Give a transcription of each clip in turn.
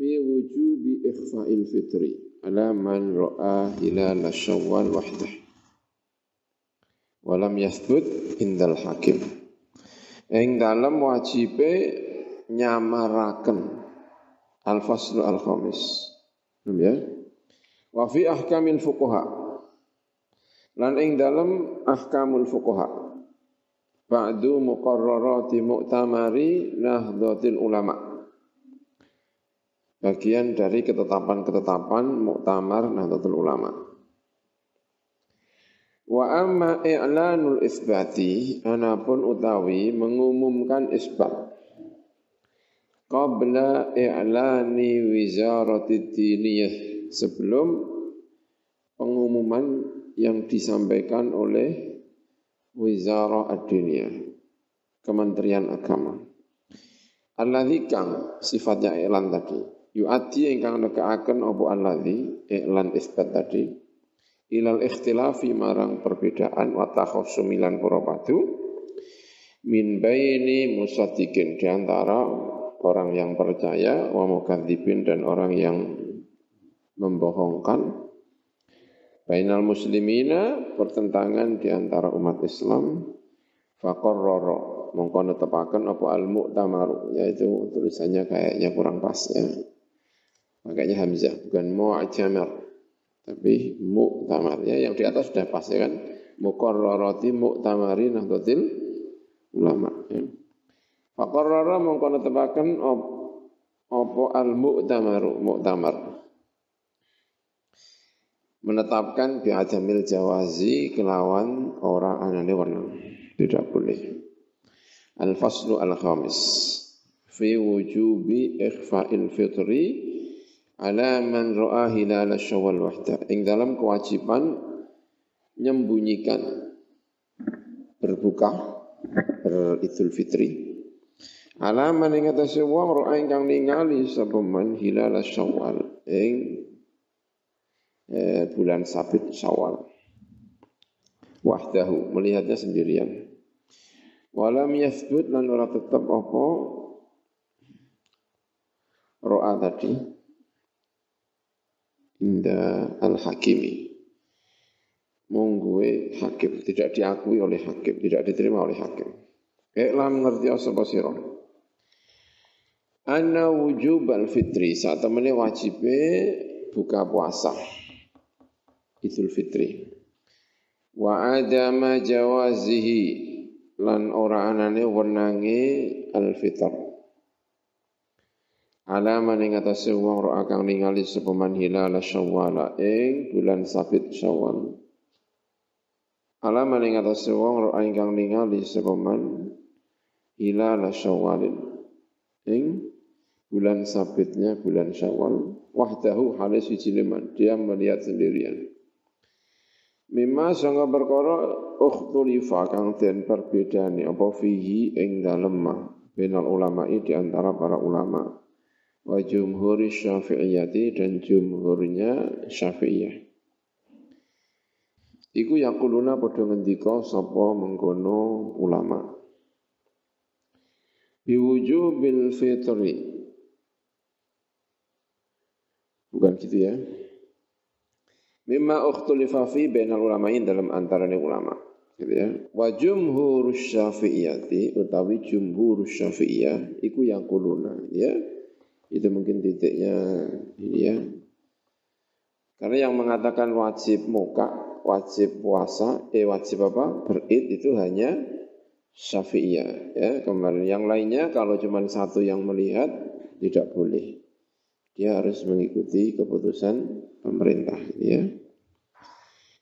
fi wujubi ikhfa'il fitri. Ala man ra'a hilal syawal wahdah. Walam yasbut indal hakim. Ing dalam wajibe nyamaraken. Al-faslu al-khamis. Ya? Wa fi ahkamil fuqaha. Lan ing dalam ahkamul fuqaha. Ba'du muqarrarati mu'tamari nahdlatul ulama bagian dari ketetapan-ketetapan muktamar nahdlatul ulama. Wa amma i'lanul isbati anapun utawi mengumumkan isbat. Qabla i'lani wizarati diniyah sebelum pengumuman yang disampaikan oleh Wizara ad-Dunia, Kementerian Agama. Alladzi kang sifatnya iklan tadi, yu'ati ingkang nekaaken apa alladzi iklan isbat tadi, ilal ikhtilafi marang perbedaan wa takhassumilan para padu min baini musadikin di antara orang yang percaya wa mukadzibin dan orang yang membohongkan Bainal muslimina pertentangan di antara umat Islam faqarrara mongko netepaken apa al mu'tamaru yaitu tulisannya kayaknya kurang pas ya. Makanya hamzah bukan mu'tamar tapi mu'tamar ya yang di atas sudah pas ya kan. Muqarrarati mu'tamari nahdlatil ulama ya. Faqarrara mongko netepaken apa al mu'tamaru mu'tamar menetapkan bi'adamil jawazi kelawan orang anane warna. Tidak boleh. Al-faslu al-khamis. Fi wujubi ikhfa'il fitri ala man ra'a hilal syawal wahda. Ing dalam kewajiban menyembunyikan berbuka beridul fitri. Ala man ing atase wong ra'a ingkang ningali sapa man hilal syawal ing eh, bulan sabit syawal. Wahdahu, melihatnya sendirian. Walam yathbut lan ora tetap apa ro'a tadi inda al-hakimi. Mungguwe hakim. Tidak diakui oleh hakim tidak diterima oleh hakim. Iklam ngerti apa sira. Anna wujub al-fitri saat temene wajibe buka puasa. Idul Fitri. Wa adama jawazihi. Lan ora anane wenange al-fitr. Alaman ing atase wong ro kang ningali sapa man hilal syawal ing bulan sabit syawal. Alaman ing atase wong ro kang ningali sapa man hilal syawal ing bulan sabitnya bulan syawal. Wahdahu halis wijiliman dia melihat sendirian. Mima sangka perkara ukhtulifa kang den perbedane apa fihi ing dalem ma benal ulama di antara para ulama wa jumhuri syafi'iyati dan jumhurnya syafi'iyah Iku yakuluna padha ngendika sapa mengkono ulama Biwujubil fitri Bukan gitu ya Mimma ukhtulifa fi bainal ulamain dalam antaranya ulama. Gitu ya. Wa jumhur syafi'iyati utawi jumhur syafi'iyah iku yang kuluna ya. Itu mungkin titiknya ini ya. Karena yang mengatakan wajib muka, wajib puasa, eh wajib apa? Berid itu hanya Syafi'iyah ya. Kemarin yang lainnya kalau cuma satu yang melihat tidak boleh. Dia harus mengikuti keputusan pemerintah ya.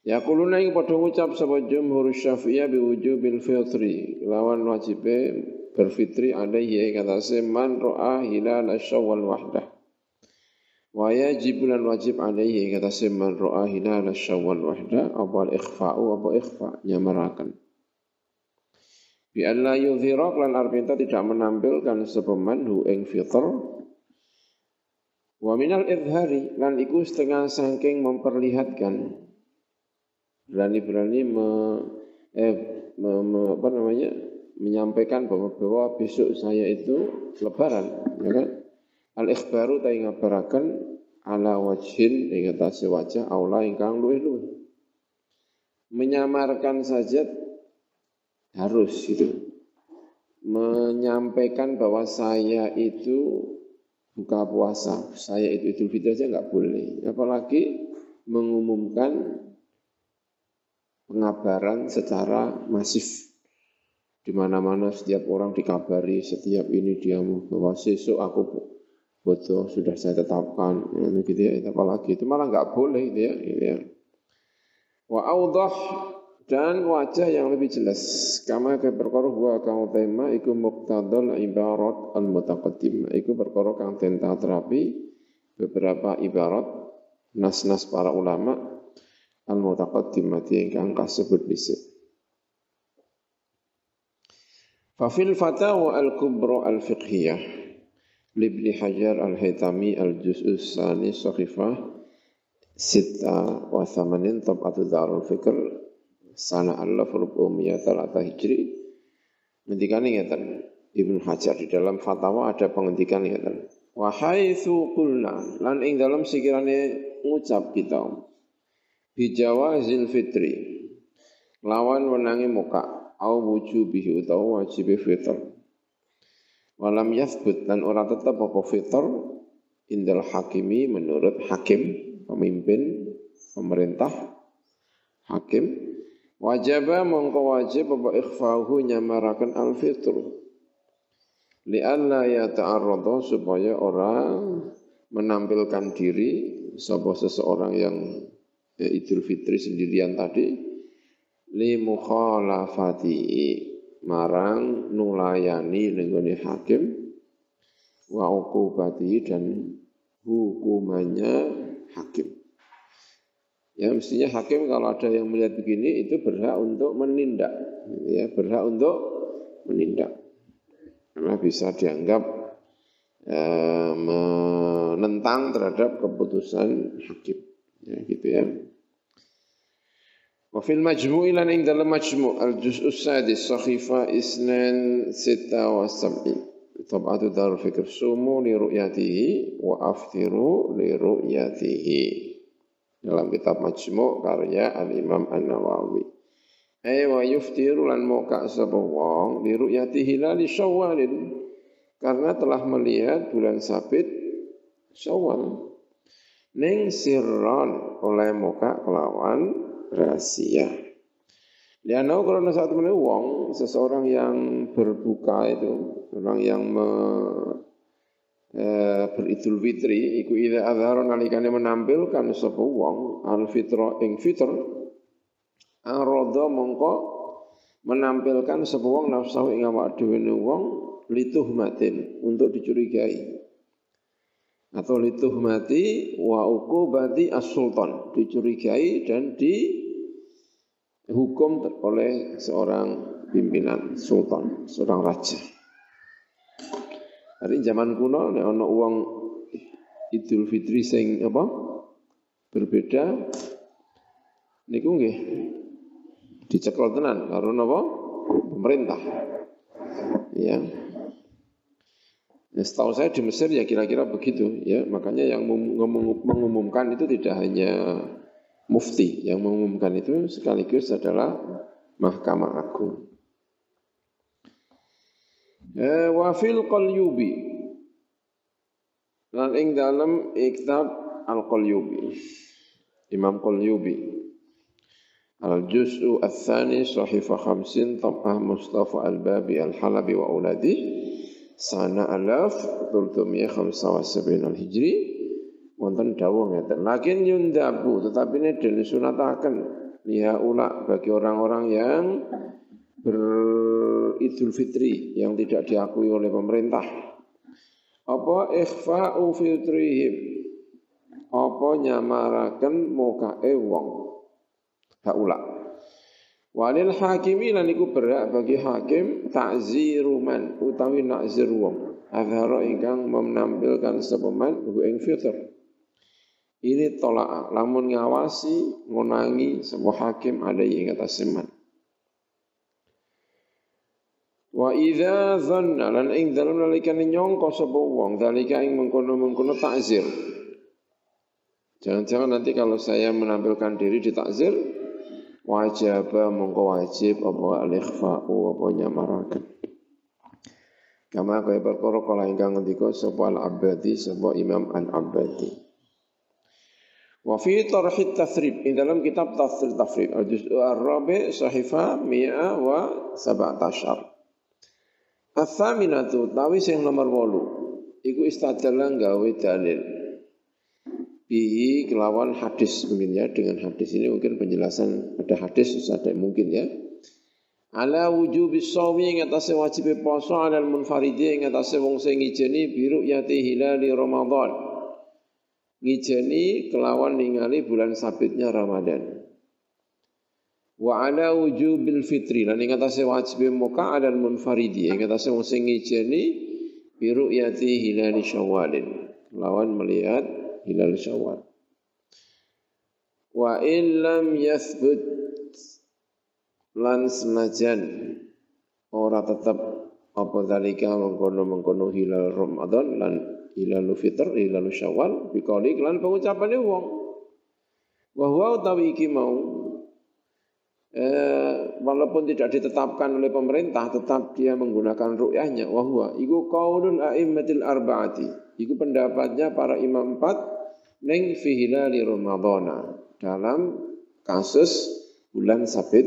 Ya kuluna ing padha ngucap sapa jumhur Syafi'iyah bi wujubil fitri lawan wajibe berfitri alaihi kata man ra'a hilal syawal wahdah. Wa yajib lan wajib alaihi kata man ra'a hilal syawal wahdah apa ikhfa'u apa ikhfa nyamarakan. Bi alla yudhira lan arpinta tidak menampilkan sepeman hu ing fitr Wa minal idhari lan iku setengah saking memperlihatkan berani-berani me, eh, me, me, apa namanya menyampaikan bahwa, bahwa besok saya itu lebaran, ya kan? Al-ikhbaru ta ngabaraken ala wajhin ing atase wajah aula ingkang luwih-luwih. Menyamarkan saja harus itu. Menyampaikan bahwa saya itu buka puasa, saya itu Idul Fitri aja nggak boleh. Apalagi mengumumkan pengabaran secara masif di mana-mana setiap orang dikabari setiap ini dia bahwa sesuk aku foto sudah saya tetapkan. Ya, gitu ya apalagi. Itu malah nggak boleh gitu ya, gitu ya. wa audah dan wajah yang lebih jelas. Kama ke perkara gua kang tema iku muqtadal ibarat al mutaqaddim iku perkara kang den terapi beberapa ibarat nas-nas para ulama al mutaqaddimati ingkang kasebut dhisik Fafil fatawa al-kubra al-fiqhiyah Libni Hajar al-Haytami al-Juz'u Sani Sahifah Sita wa Thamanin Tab'atu Darul Fikr Sana Allah Furubumiyah Talata Hijri Ngendikan ingatan Ibn Hajar di dalam fatwa ada penghentikan ingatan. Wahai kulna Lan ing dalam sekiranya ngucap kita Bijawa zil fitri Lawan wenangi muka au wujubihi utawa wajib fitr. Walam yathbut dan orang tetap apa fitr indal hakimi menurut hakim, pemimpin, pemerintah, hakim. Wajaba mongko wajib apa ikhfahu nyamarakan al fitr. Lianna ya ta'arrada supaya orang menampilkan diri sebuah seseorang yang ya, Idul Fitri sendirian tadi li mukhalafati marang nulayani nenggone hakim wa uqubati dan hukumannya hakim. Ya mestinya hakim kalau ada yang melihat begini itu berhak untuk menindak, ya berhak untuk menindak. Karena bisa dianggap eh, menentang terhadap keputusan hakim, ya gitu ya. Wa fil majmu'i lan ing dalam majmu' al juz'u sadis sakhifa isnan sita wa sab'in. Tabatu darul fikr sumu li ru'yatihi wa aftiru li ru'yatihi. Dalam kitab majmu' karya al-imam an-nawawi. Ay wa yuftiru lan moka sapa wong li ru'yatihi la li syawalin. Karena telah melihat bulan sabit syawal. Ning sirron oleh moka kelawan rahasia. Lianau karena saat mana wong seseorang yang berbuka itu orang yang me, e, beridul fitri iku ida adharo nalikane menampilkan sapa wong al fitra ing fitr arodo mongko menampilkan sapa wong nafsu ing awak dhewe wong lituhmatin untuk dicurigai atau mati wa uqubati as-sultan dicurigai dan dihukum oleh seorang pimpinan sultan, seorang raja. Hari zaman kuno nek ana uang Idul Fitri sing apa? Berbeda niku nggih dicekel tenan karo napa? Pemerintah. Ya. Ya, setahu saya di Mesir ya kira-kira begitu ya. Makanya yang mengumumkan itu tidak hanya mufti, yang mengumumkan itu sekaligus adalah Mahkamah Agung. Eh, wafil qalyubi. Lan ing dalam kitab Al-Qalyubi. Imam Qalyubi. Al-Juz'u Al-Thani Sahifah Khamsin Tabah Mustafa Al-Babi Al-Halabi wa Uladi sana alaf tultumiyah khamsa wa sabin al hijri wonten dawuh ngeten lakin yundabu tetapi ini den sunataken liha ula bagi orang-orang yang beridul fitri yang tidak diakui oleh pemerintah. Apa ikhfa'u fitrihim apa nyamaraken mukae wong? Haula Walil hakimi lan iku berhak bagi hakim takziru man utawi nakzir wong. Azhara ingkang menampilkan sepeman hu ing fitr. Ini tolak lamun ngawasi ngonangi sebuah hakim ada yang atas seman. Wa idza dhanna lan ing dalem nalikane nyangka sapa wong dalika ing mengkono-mengkono takzir. Jangan-jangan nanti kalau saya menampilkan diri di takzir wajib mongko wajib apa al-ikhfa'u apa nyamaraken. Kama kaya perkara kala ingkang ngendika sapa al-Abbadi sapa Imam al-Abbadi. Wa fi tarhit tathrib ing dalam kitab tafsir tafrib al-juz' ar-rabi' sahifa 117. Athaminatu tawi sing nomor 8 iku istadalla gawe dalil bihi kelawan hadis mungkin ya dengan hadis ini mungkin penjelasan ada hadis ada mungkin ya. Ala wujubi shaumi ing atase wajib poso alal munfaridi ing atase wong sing ngijeni biru yati hilali ramadan. Ngijeni kelawan ningali bulan sabitnya Ramadan. Wa ala wujubil fitri lan ing atase wajib muka adal munfaridi ing atase wong sing ngijeni bi ru'yati hilal syawalin lawan melihat hilal syawal. Wa in lam yathbut lan senajan ora tetap apa dalika mengkono-mengkono hilal Ramadan lan hilal fitr hilal syawal bikali lan pengucapane wong. Wa huwa utawi iki mau eh, walaupun tidak ditetapkan oleh pemerintah tetap dia menggunakan ru'yahnya wahwa iku qaulul a'immatil arba'ati iku pendapatnya para imam empat neng fi hilali ramadhana dalam kasus bulan sabit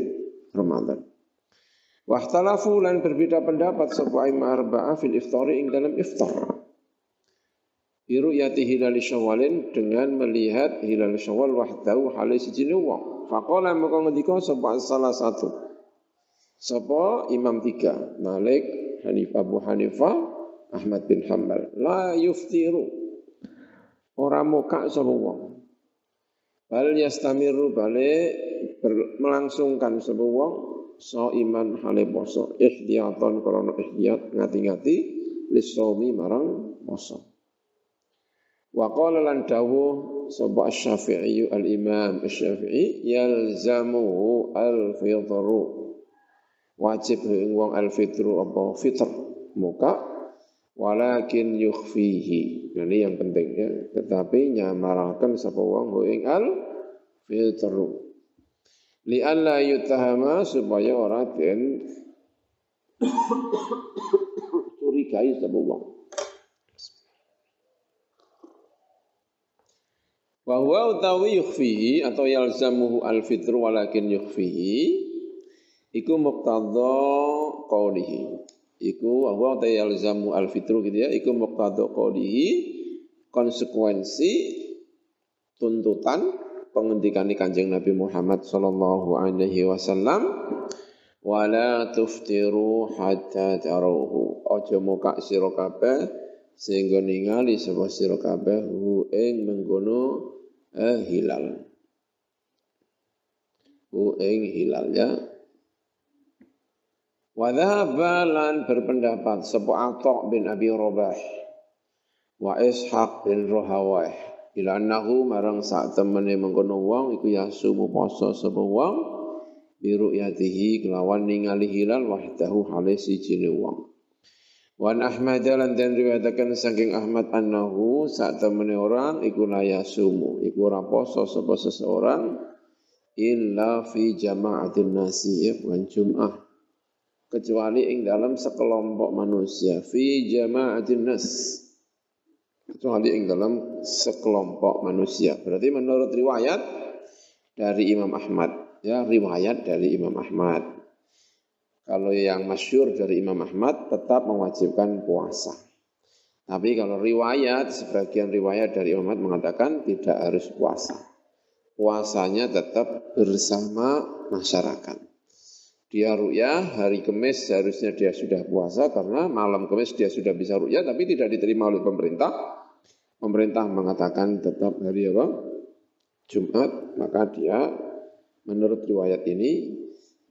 Ramadan Wahtalafu lan berbeda pendapat sapa imam arba'ah fil iftari ing dalam iftar Biru yati hilal syawalin dengan melihat hilal syawal wahdahu halai sijine wong Faqala maka ngendika sapa salah satu. Sapa imam tiga, Malik, Hanifah Abu Hanifah, Ahmad bin Hanbal. La yuftiru. Ora muka sapa wong. Bal yastamiru bale melangsungkan sapa wong so iman hale poso ihdiyatan krana ihdiyat ngati-ngati lisawmi marang poso. Wa qala lan dawuh sapa Asy-Syafi'i al-Imam Asy-Syafi'i yalzamuhu al-fitru. Wajib ing wong al-fitru apa fitr muka walakin yukhfihi. Nah, ini yang penting ya. Tetapi nyamaraken sapa wong ing al-fitru. Li alla yutahama supaya ora den curigai sapa wong. Wa huwa utawi yukhfihi atau yalzamuhu al-fitru walakin yukhfihi iku muqtadha qawlihi. Iku wa huwa utawi yalzamu al-fitru gitu ya, iku muqtadha qawlihi konsekuensi tuntutan pengendikan Kanjeng Nabi Muhammad sallallahu alaihi wasallam wala tuftiru hatta taruhu. Aja muka sira kabeh sehingga ningali sapa sira kabeh hu ing mengkono eh, hilal. Hu ing hilal ya. Wa lan berpendapat sapa Atha bin Abi Rabah wa Ishaq bin Rahawah ila annahu marang sak temene mengkono wong iku yasumu poso sapa wong biru yatihi kelawan ningali hilal wahdahu hale siji wong. Wan Ahmad lan dan riwayataken saking Ahmad annahu saat temene orang iku sumu iku ora poso sapa seseorang illa fi jama'atin nasi bulan Jum'ah kecuali ing dalam sekelompok manusia fi jama'atin nas kecuali ing dalam sekelompok manusia berarti menurut riwayat dari Imam Ahmad ya riwayat dari Imam Ahmad kalau yang masyur dari Imam Ahmad tetap mewajibkan puasa. Tapi kalau riwayat, sebagian riwayat dari Imam Ahmad mengatakan tidak harus puasa. Puasanya tetap bersama masyarakat. Dia ru'yah hari Kamis seharusnya dia sudah puasa karena malam Kamis dia sudah bisa ru'yah tapi tidak diterima oleh pemerintah. Pemerintah mengatakan tetap hari apa? Jumat, maka dia menurut riwayat ini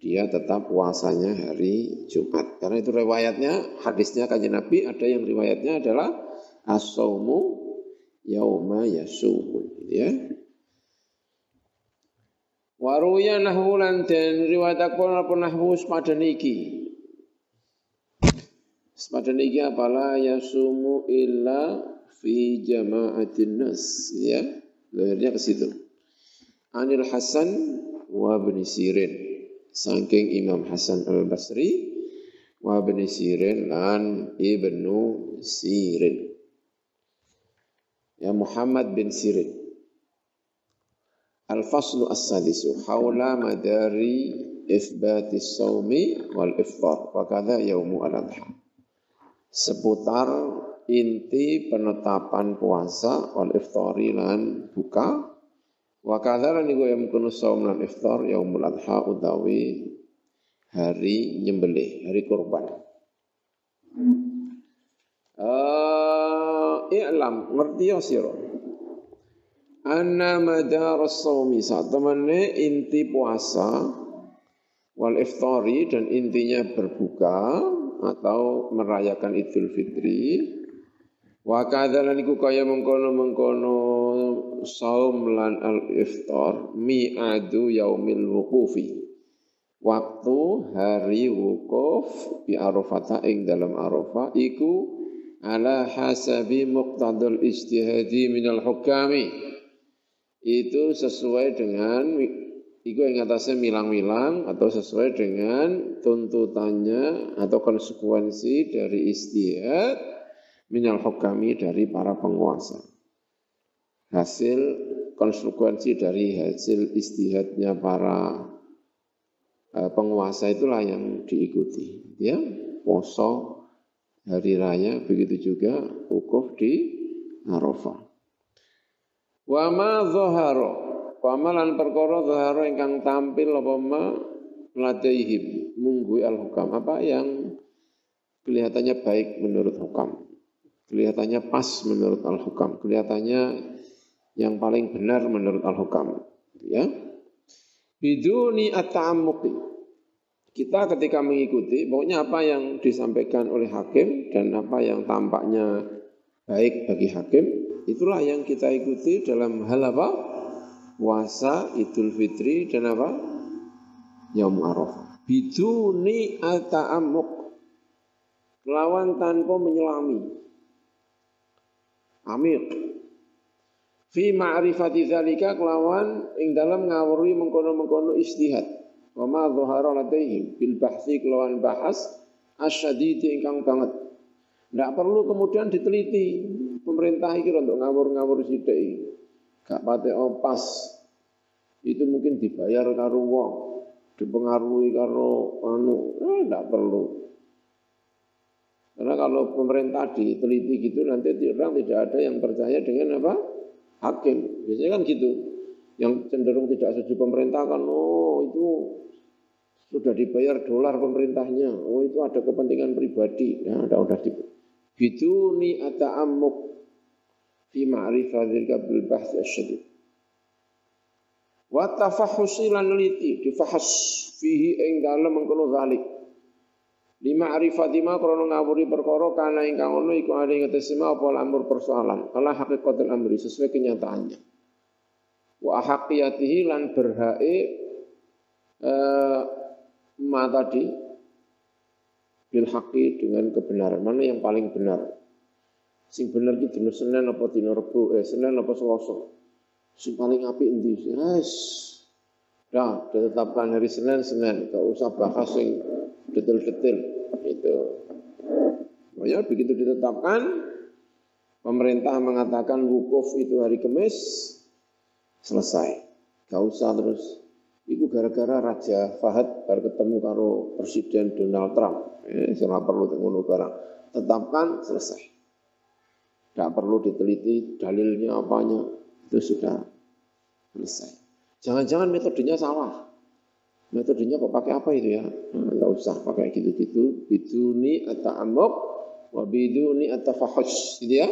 dia tetap puasanya hari Jumat. Karena itu riwayatnya, hadisnya kanjeng Nabi ada yang riwayatnya adalah as-saumu yauma yasumun. Ya. Waruya nahwu lan den riwayat apa nahwu pada niki. Sepadan iki apalah yasumu illa fi jama'atin nas ya. Lahirnya ke situ. Anil Hasan wa bin Sirin. Saking Imam Hasan Al-Basri wa bin Sirin lan Ibnu Sirin. Ya Muhammad bin Sirin. Al-faslu as-sadisu hawla madari ithbati sawmi wal iftar wa kadha yaumu al-adha. Seputar inti penetapan puasa wal iftari lan buka wa kadha lan iku yang kunu saum lan iftar yaumul adha utawi hari nyembelih, hari kurban. Uh, i'lam ngerti ya sira anna madar as-sawmi temane inti puasa wal iftari dan intinya berbuka atau merayakan Idul Fitri. Wa kadzalan iku kaya mengkono-mengkono saum lan al iftar mi'adu yaumil wuqufi. Waktu hari wukuf bi arafata ing dalam arafah iku ala hasabi muqtadul ijtihadi minal hukami itu sesuai dengan itu yang atasnya milang-milang atau sesuai dengan tuntutannya atau konsekuensi dari istihad minal hukami dari para penguasa. Hasil konsekuensi dari hasil istihadnya para uh, penguasa itulah yang diikuti. Ya, poso hari raya begitu juga wukuf di Arafah. Wa ma dhahara wa lan perkara dhahara ingkang tampil apa ma ladaihim munggu al-hukam. Apa yang kelihatannya baik menurut hukam? Kelihatannya pas menurut al-hukam. Kelihatannya yang paling benar menurut al-hukam. Ya. Biduni at-ta'ammuqi. Kita ketika mengikuti pokoknya apa yang disampaikan oleh hakim dan apa yang tampaknya baik bagi hakim Itulah yang kita ikuti dalam hal apa? Puasa, Idul Fitri, dan apa? Yaum Arafah. Biduni ata'amuk. Lawan tanpa menyelami. Amir. Fi ma'rifati dzalika kelawan ing dalam ngawuri mengkono-mengkono istihad. Wa ma dhahara ladaihim bil bahsi kelawan bahas asyadidi ingkang banget. Tidak perlu kemudian diteliti pemerintah iki untuk ngawur-ngawur iki. Gak pate opas. Itu mungkin dibayar karo wong, dipengaruhi karo anu, eh enggak perlu. Karena kalau pemerintah diteliti gitu nanti orang tidak ada yang percaya dengan apa? Hakim. Biasanya kan gitu. Yang cenderung tidak setuju pemerintah kan, oh itu sudah dibayar dolar pemerintahnya. Oh itu ada kepentingan pribadi. Nah, udah udah di biduni ata'ammuk fi ma'rifah dzalika bil asyadid. Wa tafahhusi liti difahas fihi ing dalem mengkono zalik. Lima arifati ma krono ngawuri perkara kana ingkang ono iku ada ing ngetesima apa amur persoalan ala hakikatul amri sesuai kenyataannya. Wa haqiyatihi lan berhae eh, ma tadi bil haqi dengan kebenaran. Mana yang paling benar Sing bener ki dina Senin apa dina Rebo, eh Senin apa Selasa. Sing paling apik endi? Yes. Dah, ditetapkan hari Senin Senin, gak usah bahas sing detail-detail itu. Ya, begitu ditetapkan, pemerintah mengatakan wukuf itu hari Kamis, selesai. Gak usah terus. Itu gara-gara Raja Fahad baru ketemu karo Presiden Donald Trump. Eh, perlu ngono barang. Tetapkan, selesai. Tidak perlu diteliti dalilnya apanya, itu sudah selesai. Jangan-jangan metodenya salah. Metodenya kok pakai apa itu ya? Enggak nah, usah pakai gitu-gitu. Biduni at-ta'amuk wa biduni at-tafahus. Gitu ya.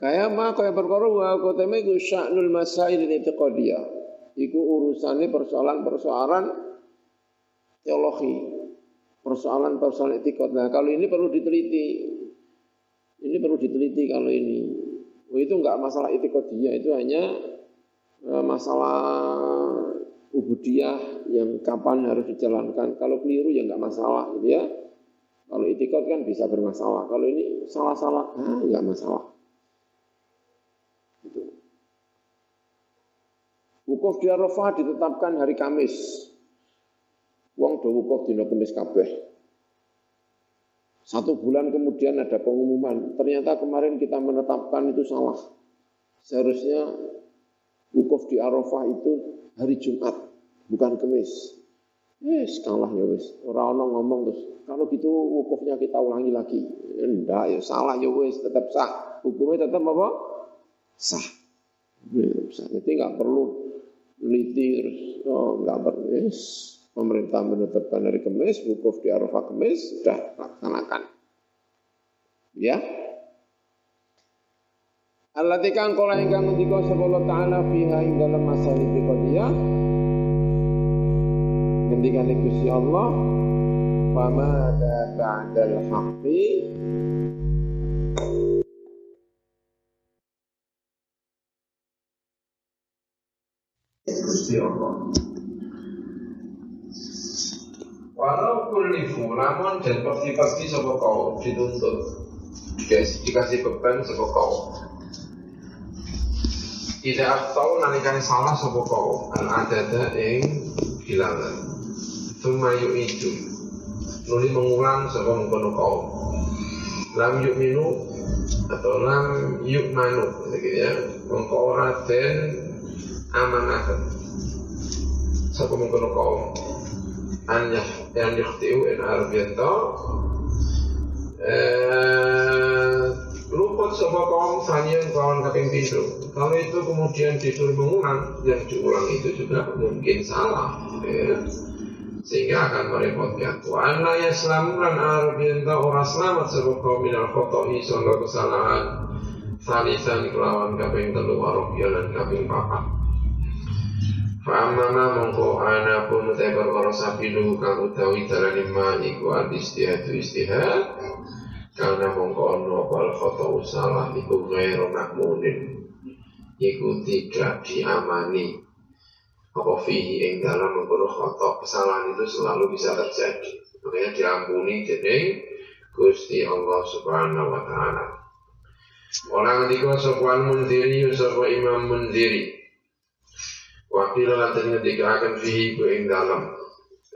Kayak mah kayak perkara wa koteme iku sya'nul masail itiqadiyah. Iku urusannya persoalan-persoalan teologi. Persoalan-persoalan etikot. Nah, kalau ini perlu diteliti. Ini perlu diteliti kalau ini. Oh, itu enggak masalah dia itu hanya eh, masalah ubudiyah yang kapan harus dijalankan. Kalau keliru ya enggak masalah gitu ya. Kalau itikad kan bisa bermasalah. Kalau ini salah-salah, ah, enggak masalah. Itu. Wukuf di Arafah ditetapkan hari Kamis. Wong do wukuf di Kamis kabeh. Satu bulan kemudian ada pengumuman, ternyata kemarin kita menetapkan itu salah. Seharusnya wukuf di Arafah itu hari Jumat, bukan Kamis. Yes, kalah ya wis. Orang orang ngomong terus, kalau gitu wukufnya kita ulangi lagi. Enggak ya salah ya wis, tetap sah. Hukumnya tetap apa? Sah. Sah. Jadi nggak perlu teliti terus, oh nggak perlu. Yes. Pemerintah menetapkan hari Kamis, wukuf di Arafah Kamis, sudah laksanakan. Ya. Allati kang kala ingkang ngendika sapa Allah taala fiha ing dalam masalah dia ngendikane Gusti Allah famada ba'dal haqqi Gusti Allah Walau kulifu namun dan pasti-pasti sapa kau dituntut. Dikasih beban sapa kau tidak tahu nalikan salah sapa kau al adada ing bilangan. Suma itu Nuli mengulang sapa mengkono kaum. Lam yuk minu Atau lam yuk manu gitu ya. Mengko ora den amanaken Sapa mengkono kaum. An yang yukhtiu in arbiyanto eh, luput sapa kaum sanian kawan kaping pintu kalau itu kemudian disuruh mengulang yang diulang itu juga mungkin salah ya sehingga akan merepotkan. Wa anna yaslamu lan arbiyan ta ora selamat sebab kaum minal khoto'i sangka kesalahan salisan kelawan kaping telu lan kaping papat. Fa'amana mongko ana pun te perkara sabilu kang utawi dalane ma iku al istihad istihad. Karena mongko ono wal khoto'u salah iku ghairu makmunin iku tidak diamani. Apa fihi ing dalam mengkono khotok kesalahan itu selalu bisa terjadi. Makanya diampuni jadi Gusti Allah Subhanahu wa taala. Orang sopan mundiri sapa imam mundiri Wakil lantan ketika akan fihi ku ing dalam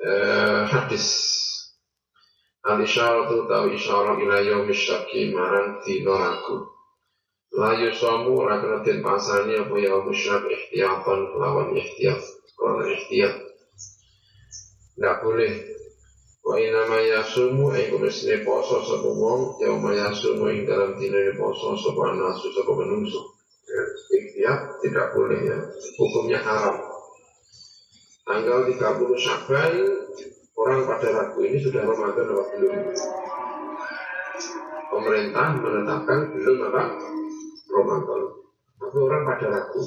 eh, hadis Al isyaratu tau isyarah ila yaumis syaki marang tinoraku La yusamu ora pasani apa ya musyrik ihtiyatan lawan ihtiyat. Karena ihtiyat. Tidak boleh. Wa inama yasumu ay kumisne poso sapa wong ya ma yasumu ing dalam dina poso sapa nasu sapa menungso. Ya, tidak boleh ya. Hukumnya haram. Tanggal 30 Syaban orang pada ragu ini sudah Ramadan atau belum? Pemerintah menetapkan belum apa? Ramadan. Tapi orang pada ragu.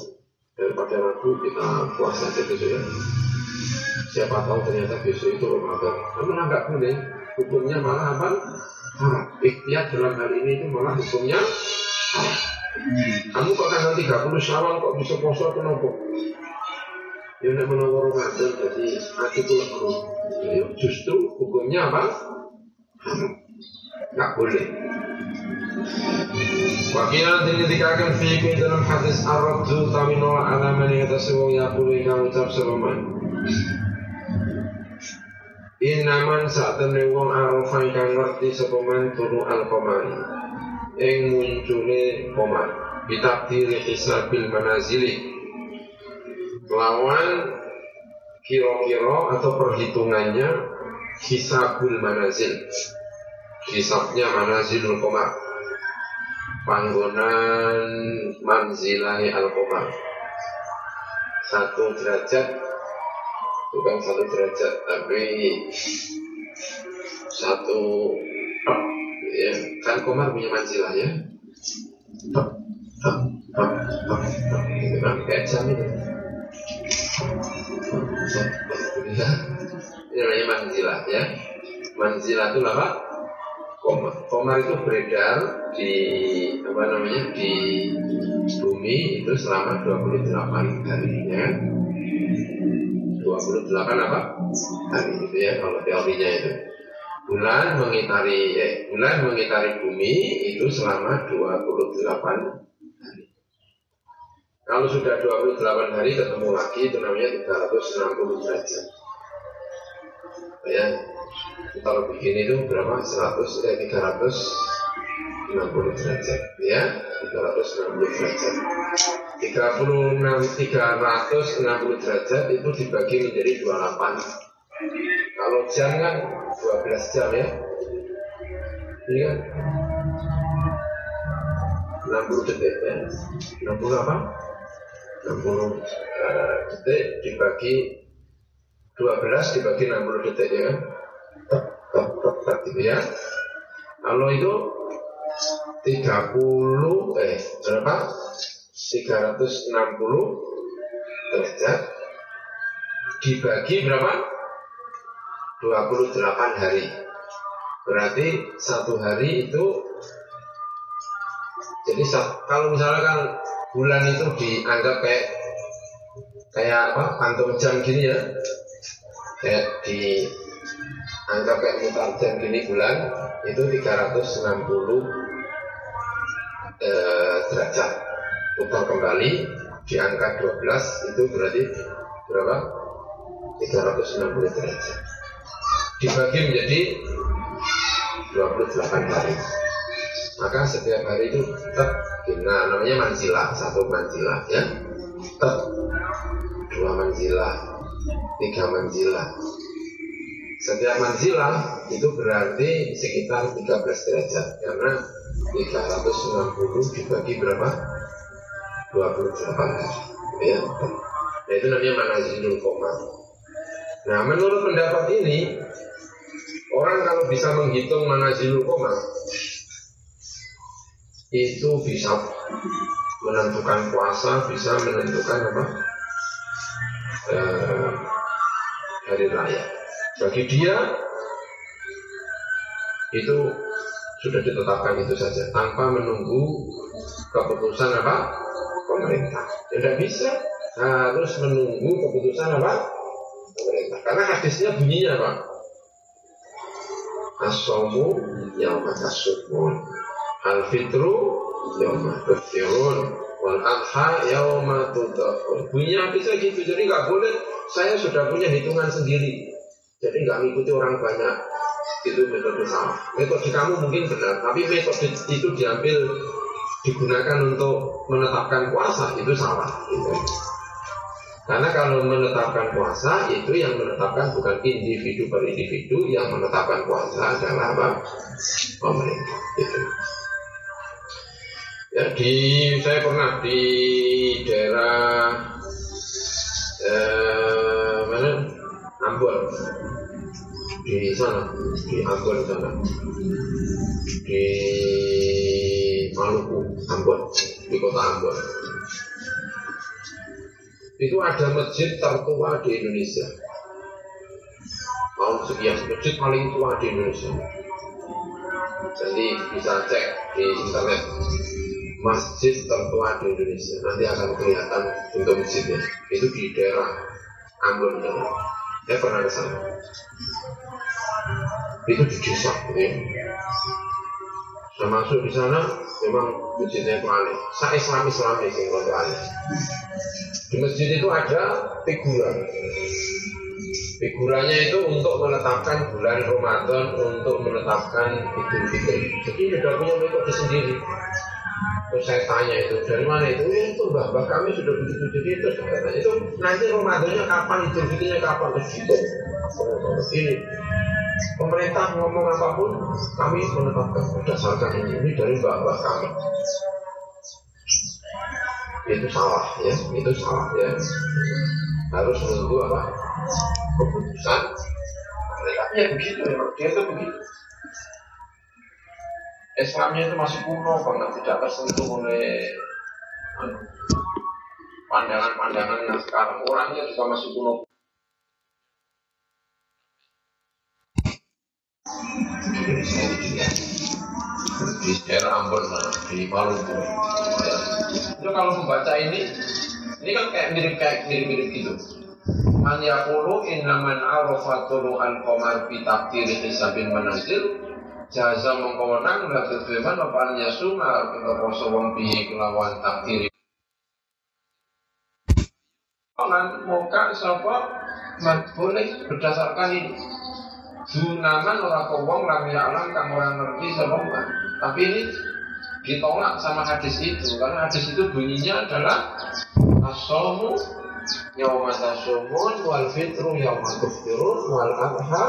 Daripada ragu kita puasa aja besok ya. Siapa tahu ternyata besok itu Ramadan. Namun enggak boleh. Hukumnya malah apa? Haram. Ikhtiar dalam hal ini itu malah hukumnya haram. Kamu kok tanggal 30 Syawal kok bisa atau nopo? Ya nek menawa Ramadan jadi hati pula Ya justru hukumnya apa? Enggak boleh. Wakila akan fiikum dalam hadis Ar-Raddu tamino ala man yatasiwu yaqulu ika ucap sepaman Inaman saat temen wong arafa ingkang ngerti sepaman tunu al-qamari Ing muncule qamar Bitakdiri hisabil manazili. Lawan kira-kira atau perhitungannya Hisabul manazil. Hisabnya manazilul qamar panggonan manzilahi al-qamar satu derajat bukan satu derajat tapi satu ya kan komar punya manzilah ya itu kan kayak jam itu ya ini namanya manzilah ya manzilah itu apa Komar. Komar itu beredar di apa namanya di bumi itu selama 28 hari ya. 28 apa? Hari itu ya kalau teorinya itu. Bulan mengitari eh, bulan mengitari bumi itu selama 28 hari. Kalau sudah 28 hari ketemu lagi itu namanya 360 derajat. Ya, kalau bikin itu berapa? 100 eh 360 derajat ya 360 derajat 36 360 derajat itu dibagi menjadi 28 kalau jam kan 12 jam ya. Kan 60 detik ya. 60 apa? 60 uh, eh, detik dibagi 12 dibagi 60 detik ya kan. Gitu ya. Kalau itu 30 eh berapa? 360 derajat dibagi berapa? 28 hari. Berarti satu hari itu jadi kalau misalkan bulan itu dianggap kayak kayak apa kantung jam gini ya. Kayak dianggap kayak mutar jam gini bulan itu 360 eh, derajat. Putar kembali di angka 12 itu berarti berapa? 360 derajat dibagi menjadi 28 hari. Maka setiap hari itu tetap nah, namanya manzilah, satu manzilah ya. Tetap dua manzilah, tiga manzilah. Setiap manzilah itu berarti sekitar 13 derajat karena 360 dibagi berapa? 28 hari. Ya. Nah itu namanya manazilul koma. Nah menurut pendapat ini Orang kalau bisa menghitung mana koma itu bisa menentukan puasa, bisa menentukan apa eh, hari raya. Bagi dia itu sudah ditetapkan itu saja tanpa menunggu keputusan apa pemerintah. Tidak bisa harus menunggu keputusan apa pemerintah. Karena hadisnya bunyinya apa? Asomu yauma tasukun Al fitru yauma tuftirun Wal adha yauma tudafun. Punya bisa gitu Jadi nggak boleh. Saya sudah punya hitungan sendiri. Jadi nggak ngikuti orang banyak. Itu metode salah Metode kamu mungkin benar Tapi metode itu diambil Digunakan untuk menetapkan puasa Itu salah gitu. Karena kalau menetapkan puasa itu yang menetapkan bukan individu per individu, yang menetapkan puasa adalah apa? Pemerintah. Itu. Ya saya pernah di daerah eh, mana Ambon di sana di Ambon sana di Maluku Ambon di kota Ambon itu ada masjid tertua di Indonesia. Tahun sekian, masjid paling tua di Indonesia. Jadi bisa cek di internet masjid tertua di Indonesia. Nanti akan kelihatan untuk masjidnya. Itu di daerah Ambon. Saya pernah ke sana. Itu di desa. Ya. Saya masuk di sana, memang masjidnya itu aneh. Saya Islam Islam sih kalau aneh. Di masjid itu ada figura. Figuranya itu untuk menetapkan bulan Ramadan, untuk menetapkan Idul Fitri. Jadi sudah punya metode sendiri. Terus saya tanya itu dari mana itu? Ya itu mbah kami sudah begitu jadi itu tanya itu nanti Ramadannya kapan, Idul Fitrinya kapan terus gitu. Ini pemerintah ngomong apa pun kami menetapkan berdasarkan ini, ini dari mbah-mbah kami itu salah ya. Itu salah ya. Harus menunggu apa? Keputusan. Mereka ya begitu ya. Dia itu begitu. Islamnya itu masih kuno banget tidak tersentuh oleh anu, pandangan-pandangan yang sekarang. Orangnya juga masih kuno. Di daerah Ambon di Maluku itu kalau membaca ini ini kan kayak mirip kayak mirip mirip gitu. Man yaqulu inna man arafa tulu'an qamar bi taqdiri hisabin manazil jaza mengkawenang la teteman apa an yasuma kita poso wong piye kelawan takdiri Lan muka sapa? Boleh berdasarkan ini. Dunaman orang kowong lam ya'lam kang orang ngerti sapa Tapi ini ditolak sama hadis itu. Karena hadis itu bunyinya adalah asomu yauma tasumun wal fitru yauma tuftirun wal adha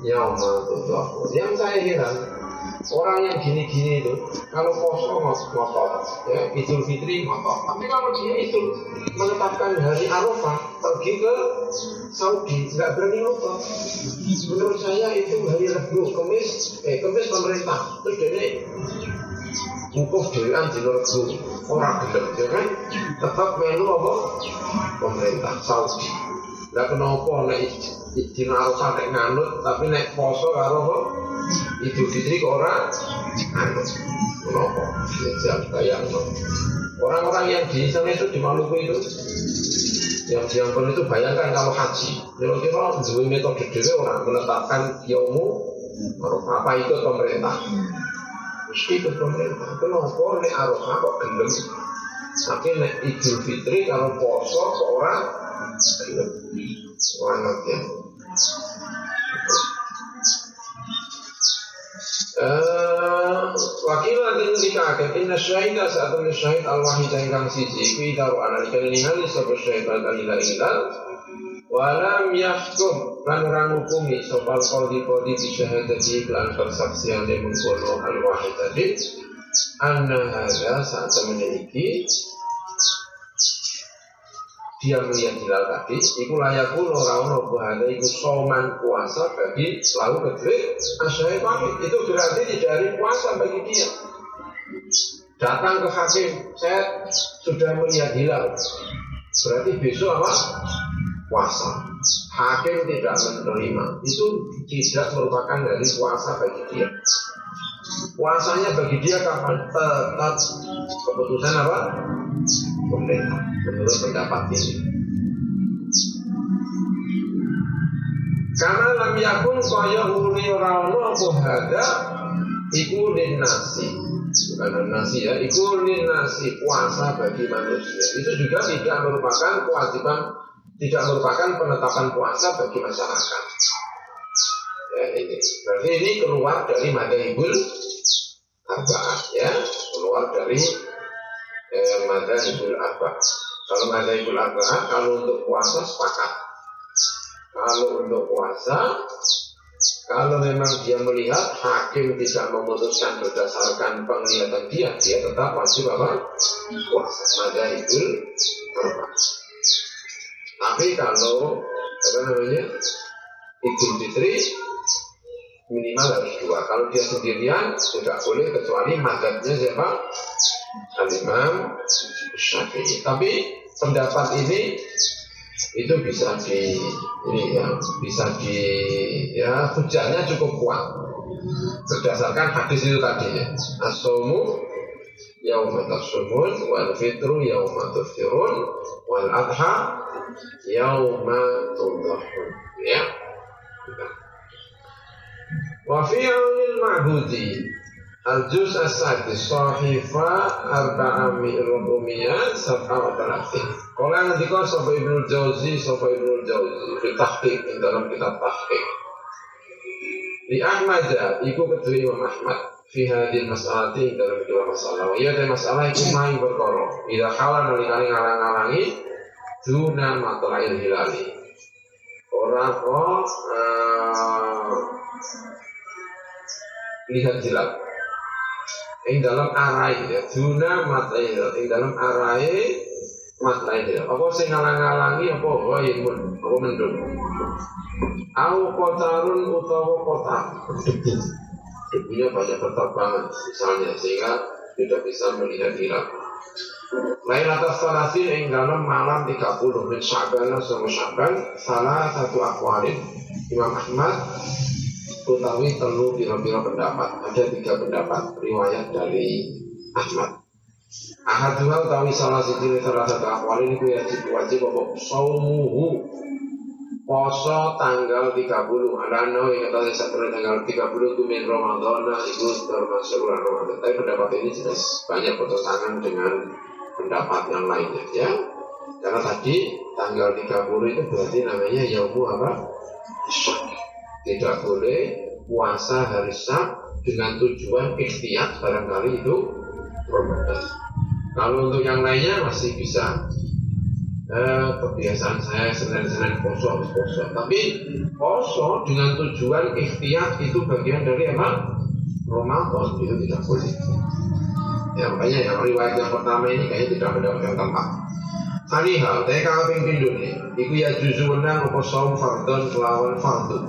yauma tudhahun. Yang saya heran orang yang gini-gini itu kalau poso ngotot ya Idul Fitri ngotot tapi kalau dia itu menetapkan hari Arafah pergi ke Saudi nggak berani ngotot menurut saya itu hari Rabu Kamis eh Kamis pemerintah. Terus dia wukuf dewan di Rebu orang gelem ya kan? Tetap melu apa? Pemerintah Saudi. Lah kenapa nek dina Arafah nek nganut tapi nek poso karo Idul Fitri kok ora nganut. Kenapa? Ya bayang orang-orang yang di sana itu di Maluku itu yang di Ambon itu bayangkan kalau haji. Kira-kira dua metode dewe orang menetapkan yaumu apa ikut pemerintah ke pemerintah kenapa nek Arafah kok gelem tapi nek Idul Fitri kalau poso ora gelem ora ngerti Wakil lagi dikatakan Inna syahidah saat ini syahid al-wahid yang siji Iku idaru analika ini halis Sobat syahid al-ilah ilah Walam yahkum lan ora ngukumi sopal qadi qadi bi syahadati lan persaksian yang mengkono al wahid tadi anna hadza saat memiliki dia melihat hilal tadi iku layaku ora ono bahada iku soman puasa bagi lalu kedua asyai pamit itu berarti tidak hari puasa bagi dia. Datang ke hakim saya sudah melihat hilal. Berarti besok apa puasa. Hakim tidak menerima itu tidak merupakan dari puasa bagi dia. Puasanya bagi dia kapan tetap keputusan apa? Pemerintah menurut pendapat ini. Karena lam yakun kaya uli rano buhada iku nasi bukan nasi ya iku nasi puasa bagi manusia itu juga tidak merupakan kewajiban tidak merupakan penetapan puasa bagi masyarakat. Ya, ini. Berarti ini keluar dari madhabul arba'ah ya, keluar dari eh, madhabul arba'ah. Kalau madhabul arba'ah kalau untuk puasa sepakat. Kalau untuk puasa kalau memang dia melihat hakim tidak memutuskan berdasarkan penglihatan dia, dia tetap wajib apa? Puasa. Madhabul arba'ah. Tapi kalau apa namanya Idul Fitri minimal harus dua. Kalau dia sendirian tidak boleh kecuali madhabnya siapa? Al-Imam Syafi'i. Tapi pendapat ini itu bisa di ini ya bisa di ya hujannya cukup kuat berdasarkan hadis itu tadi ya asomu yauma tasumun wal fitru yauma tuftirun wal adha yauma tudhahun ya. Wa fi yaumil ma'budi. Al juz as-sadis sahifa arba'a mi'rubumiyah sab'a wa talatin kalau yang dikau sapa Ibnu Jauzi sapa Ibnu Jauzi di dalam kitab tahqiq. Di Ahmad iku kedua Imam Ahmad fi hadil mas'alati dalam dua masalah. Iya dan masalah itu main berkoro. Ida kala nalikani ngalang-ngalangi duna matlail hilali. Orang kok uh, lihat hilal. Ing dalam arai ya, duna matlail, ing dalam arai matlail. Apa sing ngalang-ngalangi apa ghaibun, apa mendung. Au kotarun utawa kota debu debunya banyak berterbangan misalnya sehingga tidak bisa melihat hilal. Lain atas salasin yang dalam malam 30 min Syaban sama Syaban salah satu akwalin Imam Ahmad utawi telu biro-biro pendapat. Ada tiga pendapat riwayat dari Ahmad. Ahad dua utawi salah satu salah satu akwalin itu wajib wajib apa? Saumuhu. Poso tanggal 30 alano yang kata saya tanggal 30 itu min Ramadan itu termasuk bulan Ramadan tapi pendapat ini jelas banyak bertentangan dengan pendapat yang lainnya ya karena tadi tanggal 30 itu berarti namanya yaumu apa tidak boleh puasa hari Sab dengan tujuan ikhtiar barangkali itu Ramadan kalau untuk yang lainnya masih bisa eh, kebiasaan saya senin-senin poso harus poso. Tapi poso dengan tujuan ikhtiar itu bagian dari apa? Ramadan itu tidak boleh. Ya makanya yang riwayat yang pertama ini kayaknya tidak mendapatkan tempat. Tadi hal, TK kaping nih, iku ya juzuna apa saum fardon kelawan fardun.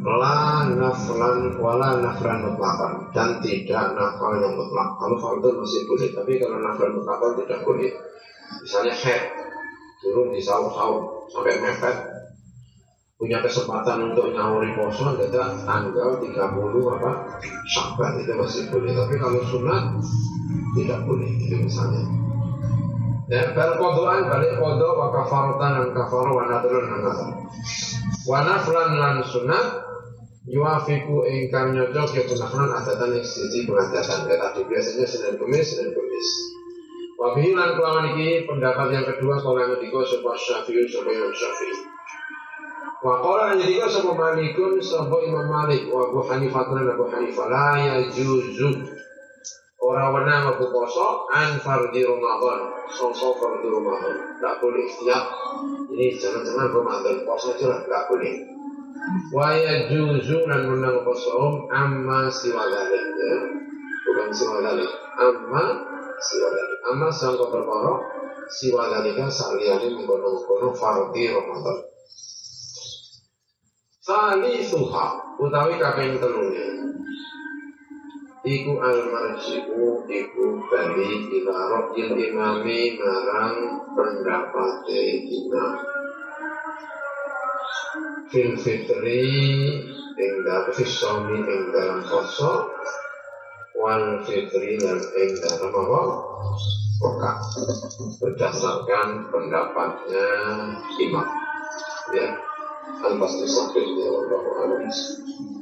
La naflan wala naflan mutlakan dan tidak nafal yang mutlak. Kalau fardun masih boleh, tapi kalau naflan mutlakan tidak boleh misalnya head turun di sahur-sahur sampai mepet punya kesempatan untuk nyawuri poso ada tanggal 30 apa Syakban itu masih boleh. Tapi kalau sunat tidak boleh itu misalnya. Dan bal kodoan balik kodo wa kafarotan dan kafaro wa nadrun dan nadrun wa naflan lan sunat yuafiku ingkang nyocok ya punaflan adatan yang sisi pengadatan. Ya tadi biasanya Senin Kemis Senin Kemis. Wabihi lan kelawan iki pendapat yang kedua kalau yang ketiga sebuah syafi'un sebuah syafi'i. Wa qala yang sebuah malikun sebuah imam malik wa abu hanifah dan abu hanifah la ya juzu Orang wenang aku poso an fardi Ramadan songso fardi Ramadan tak boleh setiap ini jangan-jangan Ramadan poso aja lah tak boleh wa ya juzu dan menang poso amma siwa ya. bukan siwa amma siwadali. Amma sangka perkara siwadalika saliyane mengkono-kono fardhi Ramadan. Sali suha utawi kaping telune Iku al marji'u iku bali ila rojil imami marang pendapate imam Fil fitri ing dalam fisomi ing dalam poso. Wal fitri dan ing dalam apa? Buka berdasarkan pendapatnya imam. Ya al-basri ya Allah